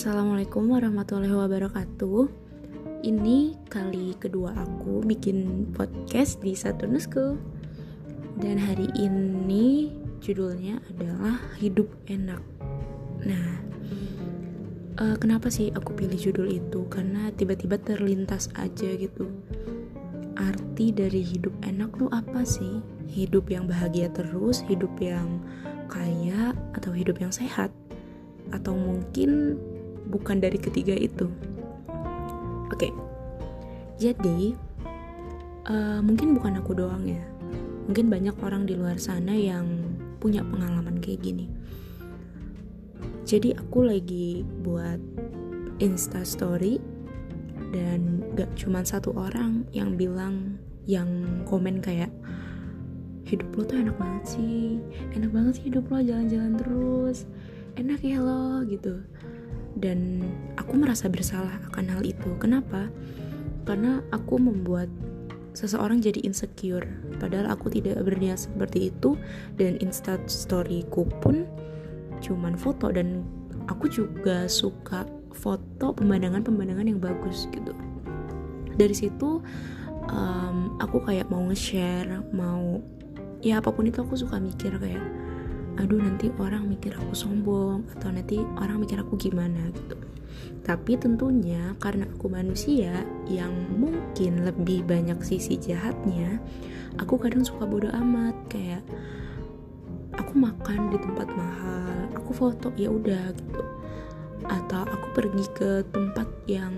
Assalamualaikum warahmatullahi wabarakatuh Ini kali kedua aku bikin podcast di Saturnusku Dan hari ini judulnya adalah Hidup Enak Nah, uh, kenapa sih aku pilih judul itu? Karena tiba-tiba terlintas aja gitu Arti dari hidup enak tuh apa sih? Hidup yang bahagia terus, hidup yang kaya, atau hidup yang sehat? atau mungkin bukan dari ketiga itu. Oke, okay. jadi uh, mungkin bukan aku doang ya, mungkin banyak orang di luar sana yang punya pengalaman kayak gini. Jadi aku lagi buat Insta Story dan gak cuma satu orang yang bilang yang komen kayak hidup lo tuh enak banget sih enak banget sih hidup lo jalan-jalan terus enak ya lo gitu dan aku merasa bersalah akan hal itu. Kenapa? Karena aku membuat seseorang jadi insecure. Padahal aku tidak berniat seperti itu. Dan insta storyku pun cuman foto. Dan aku juga suka foto pemandangan-pemandangan yang bagus gitu. Dari situ um, aku kayak mau nge-share mau ya apa pun itu aku suka mikir kayak aduh nanti orang mikir aku sombong atau nanti orang mikir aku gimana gitu. Tapi tentunya karena aku manusia yang mungkin lebih banyak sisi jahatnya aku kadang suka bodoh amat kayak aku makan di tempat mahal aku foto ya udah gitu. Atau aku pergi ke tempat yang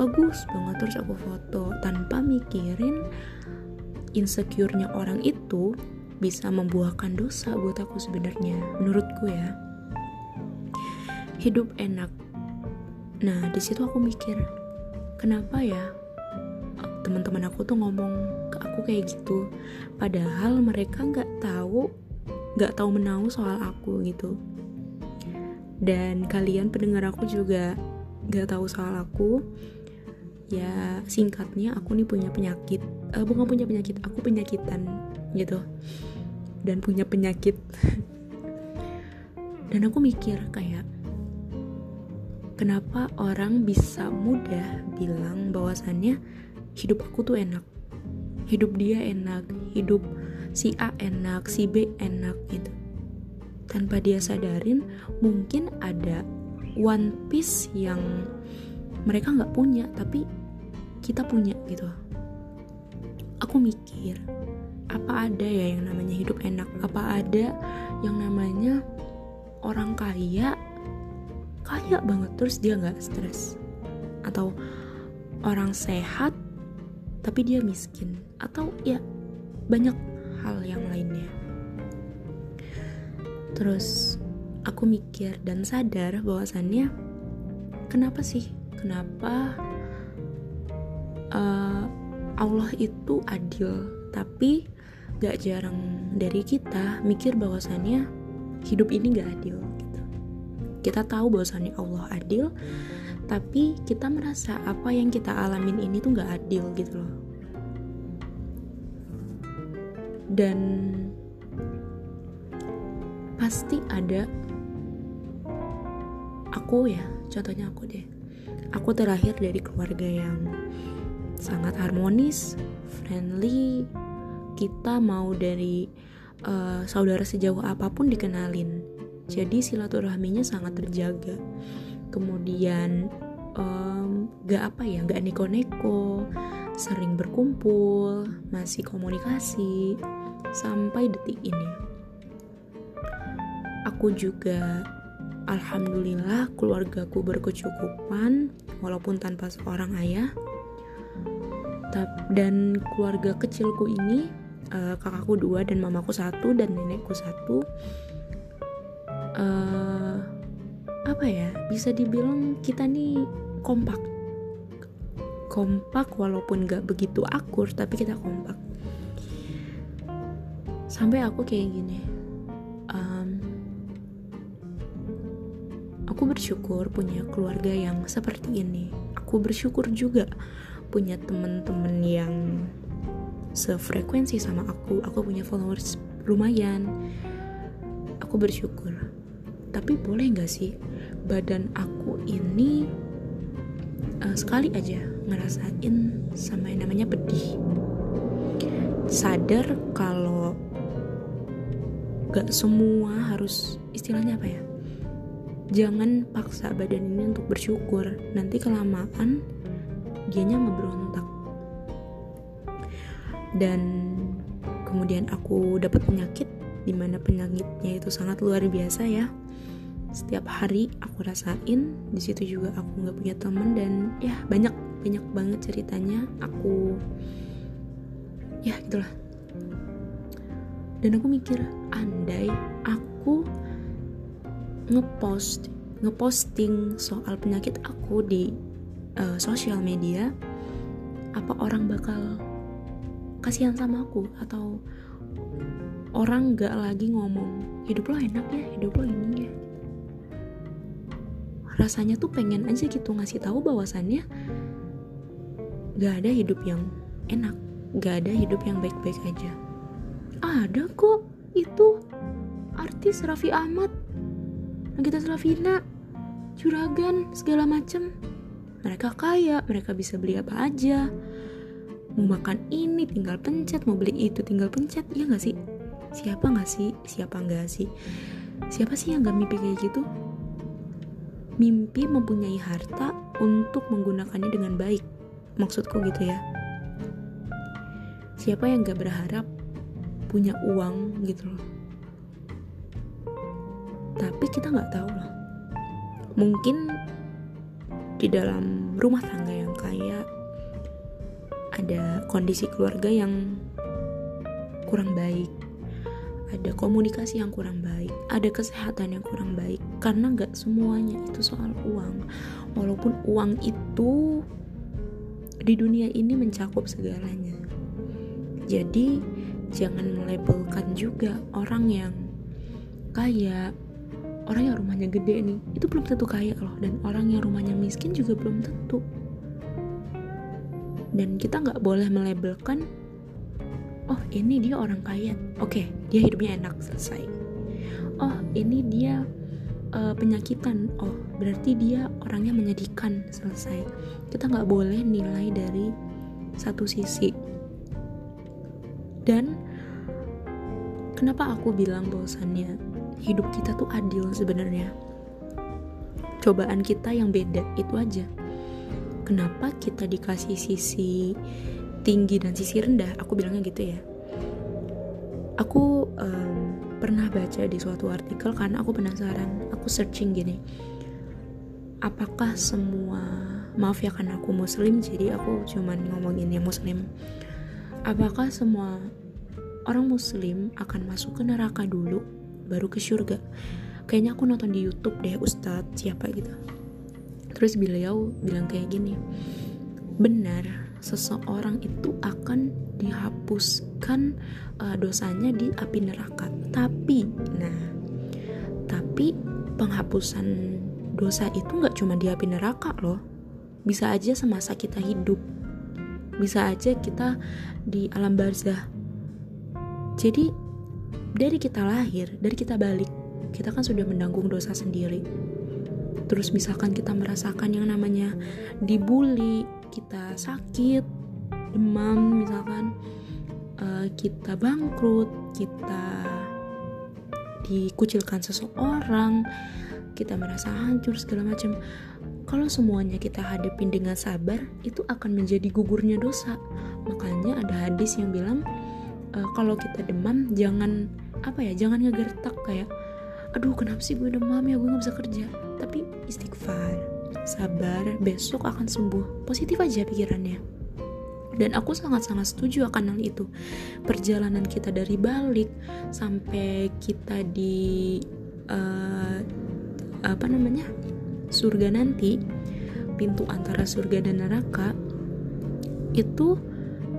bagus banget terus aku foto tanpa mikirin insecure-nya orang itu bisa membuahkan dosa buat aku sebenarnya menurutku ya. Hidup enak. Nah di situ aku mikir kenapa ya teman-teman aku tuh ngomong ke aku kayak gitu padahal mereka nggak tahu nggak tahu menau soal aku gitu. Dan kalian pendengar aku juga nggak tahu soal aku ya singkatnya aku nih punya penyakit uh, bukan punya penyakit aku penyakitan gitu dan punya penyakit. Dan aku mikir kayak kenapa orang bisa mudah bilang bahwasannya hidup aku tuh enak? Hidup dia enak hidup si A enak si B enak gitu. Tanpa dia sadarin mungkin ada one piece yang mereka nggak punya tapi kita punya gitu. Aku mikir apa ada ya yang namanya hidup enak? Apa ada yang namanya orang kaya kaya banget terus dia nggak stres? Atau orang sehat tapi dia miskin? Atau ya banyak hal yang lainnya. Terus aku mikir dan sadar bahwasannya kenapa sih? Kenapa uh, Allah itu adil tapi gak jarang dari kita mikir bahwasannya hidup ini gak adil gitu. Kita tahu bahwasannya Allah adil, tapi kita merasa apa yang kita alamin ini tuh gak adil gitu loh. Dan pasti ada aku ya, contohnya aku deh. Aku terlahir dari keluarga yang sangat harmonis, friendly, kita mau dari uh, saudara sejauh apa pun dikenalin. Jadi silaturahminya sangat terjaga. Kemudian um, gak apa ya gak neko-neko sering berkumpul masih komunikasi sampai detik ini. Aku juga alhamdulillah keluargaku berkecukupan walaupun tanpa seorang ayah. Dan keluarga kecilku ini uh, kakakku dua dan mamaku satu dan nenekku satu. Uh, apa ya? Bisa dibilang kita nih kompak. Kompak walaupun gak begitu akur tapi kita kompak. Sampai aku kayak gini um, aku bersyukur punya keluarga yang seperti ini. Aku bersyukur juga punya temen-temen yang sefrekuensi sama aku aku punya followers lumayan. Aku bersyukur. Tapi boleh nggak sih badan aku ini uh, sekali aja ngerasain sama yang namanya pedih? Sadar kalau gak semua harus istilahnya apa ya? Jangan paksa badan ini untuk bersyukur. Nanti kelamaan dianya ngeberontak dan kemudian aku dapat penyakit di mana penyakitnya itu sangat luar biasa ya. Setiap hari aku rasain di situ juga aku nggak punya teman dan ya banyak banyak banget ceritanya aku ya gitulah. Dan aku mikir andai aku ngepost ngeposting soal penyakit aku di uh, sosial media apa orang bakal kasihan sama aku atau orang gak lagi ngomong hidup lo enak ya hidup lo ini ya. Rasanya tuh pengen aja gitu ngasih tahu bahwasannya gak ada hidup yang enak gak ada hidup yang baik-baik aja. Ada kok itu artis Raffi Ahmad Nagita Slavina juragan segala macem. Mereka kaya mereka bisa beli apa aja mau makan ini tinggal pencet mau beli itu tinggal pencet. Ya nggak sih? Siapa nggak sih? Siapa nggak sih? Siapa sih yang gak mimpi kayak gitu? Mimpi mempunyai harta untuk menggunakannya dengan baik. Maksudku gitu ya. Siapa yang gak berharap punya uang gitu loh. Tapi kita nggak tahu loh mungkin di dalam rumah tangga yang kaya ada kondisi keluarga yang kurang baik. Ada komunikasi yang kurang baik. Ada kesehatan yang kurang baik. Karena nggak semuanya itu soal uang. Walaupun uang itu di dunia ini mencakup segalanya. Jadi jangan melabelkan juga orang yang kaya. Orang yang rumahnya gede nih itu belum tentu kaya loh. Dan orang yang rumahnya miskin juga belum tentu dan kita nggak boleh melabelkan oh ini dia orang kaya. Oke okay, dia hidupnya enak selesai. Oh ini dia uh, penyakitan. Oh berarti dia orangnya menyedihkan selesai. Kita nggak boleh nilai dari satu sisi. Dan kenapa aku bilang bahwasannya hidup kita tuh adil sebenarnya? Cobaan kita yang beda itu aja kenapa kita dikasih sisi tinggi dan sisi rendah? Aku bilangnya gitu ya. Aku um, pernah baca di suatu artikel karena aku penasaran. Aku searching gini. Apakah semua maaf ya karena aku muslim jadi aku cuman ngomongin yang muslim. Apakah semua orang muslim akan masuk ke neraka dulu baru ke surga? Kayaknya aku nonton di YouTube deh Ustadz siapa gitu terus beliau bilang kayak gini benar seseorang itu akan dihapuskan uh, dosanya di api neraka. Tapi, nah, tapi penghapusan dosa itu nggak cuma di api neraka loh. Bisa aja semasa kita hidup. Bisa aja kita di alam barzah. Jadi dari kita lahir, dari kita balik, kita kan sudah menanggung dosa sendiri. Terus misalkan kita merasakan yang namanya dibully, kita sakit demam misalkan uh, kita bangkrut kita dikucilkan seseorang kita merasa hancur segala macam. Kalau semuanya kita hadapin dengan sabar itu akan menjadi gugurnya dosa. Makanya ada hadis yang bilang e, kalau kita demam jangan apa ya jangan ngegertak kayak aduh kenapa sih gue demam ya? Gue nggak bisa kerja tapi istighfar sabar, besok akan sembuh. Positif aja pikirannya. Dan aku sangat-sangat setuju akan hal itu. Perjalanan kita dari balik sampai kita di uh, apa namanya surga nanti, pintu antara surga dan neraka itu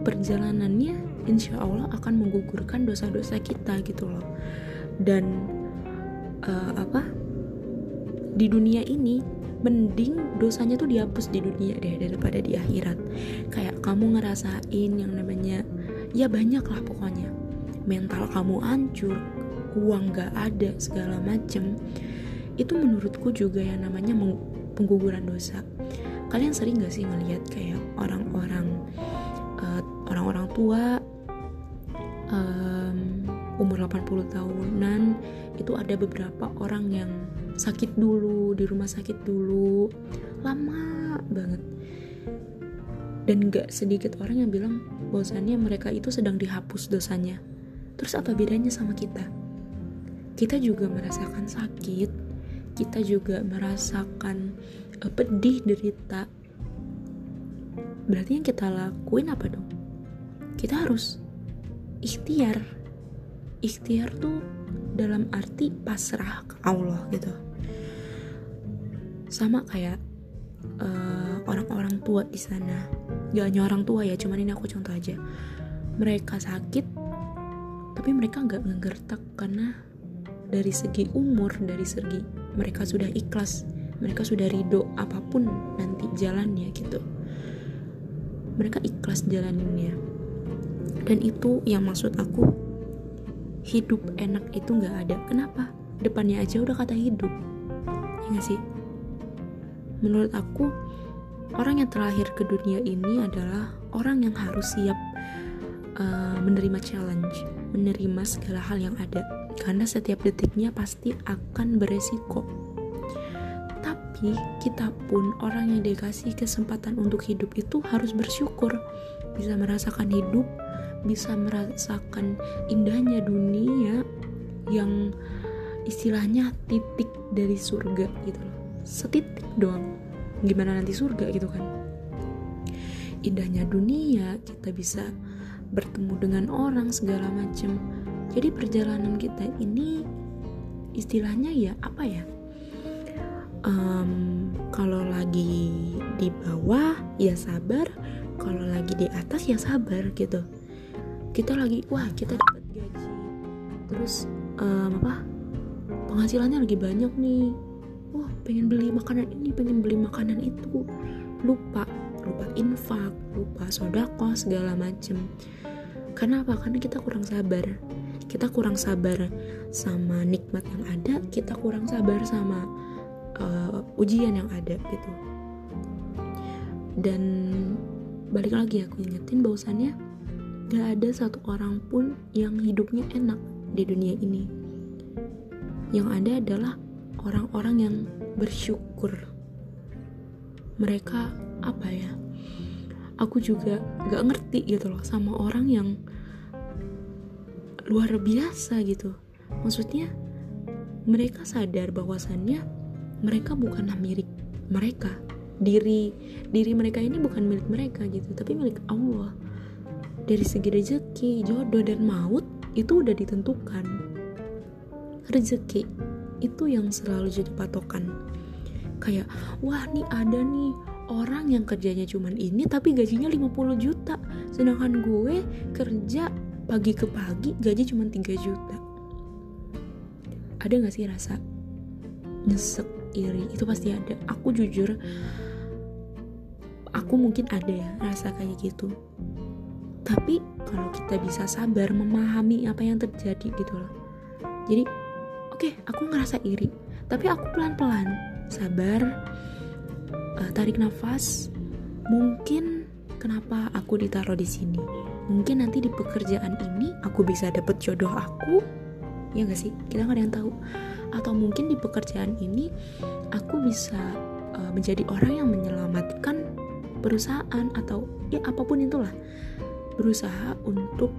perjalanannya insya Allah akan menggugurkan dosa-dosa kita gitu loh. Dan uh, apa di dunia ini mending dosanya tuh dihapus di dunia deh daripada di akhirat. Kayak kamu ngerasain yang namanya ya banyak lah pokoknya. Mental kamu hancur uang gak ada segala macem. Itu menurutku juga yang namanya pengguguran dosa. Kalian sering gak sih ngelihat kayak orang-orang uh, orang-orang tua umur 80 tahunan itu ada beberapa orang yang sakit dulu di rumah sakit dulu. Lama banget. Dan gak sedikit orang yang bilang bahwasannya mereka itu sedang dihapus dosanya. Terus apa bedanya sama kita? Kita juga merasakan sakit kita juga merasakan uh, pedih derita. Berarti yang kita lakuin apa dong? Kita harus ikhtiar ikhtiar tuh dalam arti pasrah ke Allah gitu. Sama kayak uh, orang-orang tua di sana. Gak hanya orang tua ya cuman ini aku contoh aja. Mereka sakit tapi mereka nggak ngegertak karena dari segi umur dari segi mereka sudah ikhlas mereka sudah ridho apa pun nanti jalannya gitu. Mereka ikhlas jalaninnya. Dan itu yang maksud aku hidup enak itu nggak ada. Kenapa? Depannya aja udah kata hidup. Ya gak sih? Menurut aku orang yang terlahir ke dunia ini adalah orang yang harus siap uh, menerima challenge menerima segala hal yang ada. Karena setiap detiknya pasti akan beresiko. Tapi kita pun orang yang dikasih kesempatan untuk hidup itu harus bersyukur, bisa merasakan hidup, bisa merasakan indahnya dunia yang istilahnya titik dari surga gitu loh. Setitik doang. Gimana nanti surga gitu kan? Indahnya dunia, kita bisa bertemu dengan orang segala macam jadi perjalanan kita ini istilahnya ya apa ya um, kalau lagi di bawah ya sabar kalau lagi di atas ya sabar gitu kita lagi wah kita dapat gaji. Terus um, apa? Penghasilannya lagi banyak nih. Wah pengen beli makanan ini pengen beli makanan itu. Lupa lupa infak lupa sodako segala macem. Karena apa karena kita kurang sabar. Kita kurang sabar sama nikmat yang ada kita kurang sabar sama uh, ujian yang ada gitu. Dan balik lagi aku ingetin bahwasannya gak ada satu orang pun yang hidupnya enak di dunia ini. Yang ada adalah orang-orang yang bersyukur. Mereka apa ya? Aku juga gak ngerti gitu loh sama orang yang luar biasa gitu. Maksudnya mereka sadar bahwasannya mereka bukanlah milik mereka. Diri diri mereka ini bukan milik mereka gitu tapi milik Allah dari segi rezeki jodoh dan maut itu udah ditentukan. Rezeki itu yang selalu jadi patokan. Kayak wah nih ada nih orang yang kerjanya cuman ini tapi gajinya 50 juta. Sedangkan gue kerja pagi ke pagi gaji cuma 3 juta. Ada gak sih rasa nyesek iri? Itu pasti ada. Aku jujur aku mungkin ada ya rasa kayak gitu tapi kalau kita bisa sabar memahami apa yang terjadi gitu loh. Jadi oke okay, aku ngerasa iri. Tapi aku pelan-pelan sabar uh, tarik nafas. Mungkin kenapa aku ditaruh di sini? Mungkin nanti di pekerjaan ini aku bisa dapet jodoh aku? Ya gak sih? Kita gak ada yang tahu. Atau mungkin di pekerjaan ini aku bisa uh, menjadi orang yang menyelamatkan perusahaan atau ya apa pun itulah berusaha untuk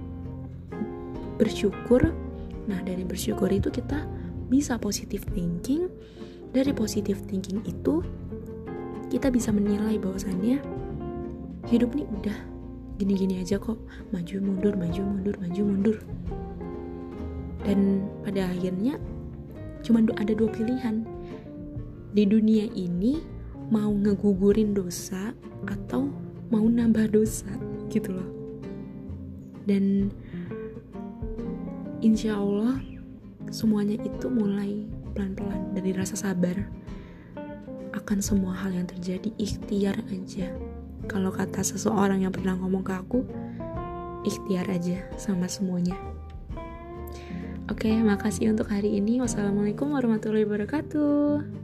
bersyukur. Nah dari bersyukur itu kita bisa positive thinking. Dari positive thinking itu kita bisa menilai bahwasannya hidup ini udah gini-gini aja kok. Maju mundur maju mundur maju mundur. Dan pada akhirnya cuma ada dua pilihan. Di dunia ini mau ngegugurin dosa atau mau nambah dosa gitu loh dan insya Allah semuanya itu mulai pelan-pelan dari rasa sabar akan semua hal yang terjadi ikhtiar aja kalau kata seseorang yang pernah ngomong ke aku, ikhtiar aja sama semuanya. Oke, makasih untuk hari ini. Wassalamualaikum warahmatullahi wabarakatuh.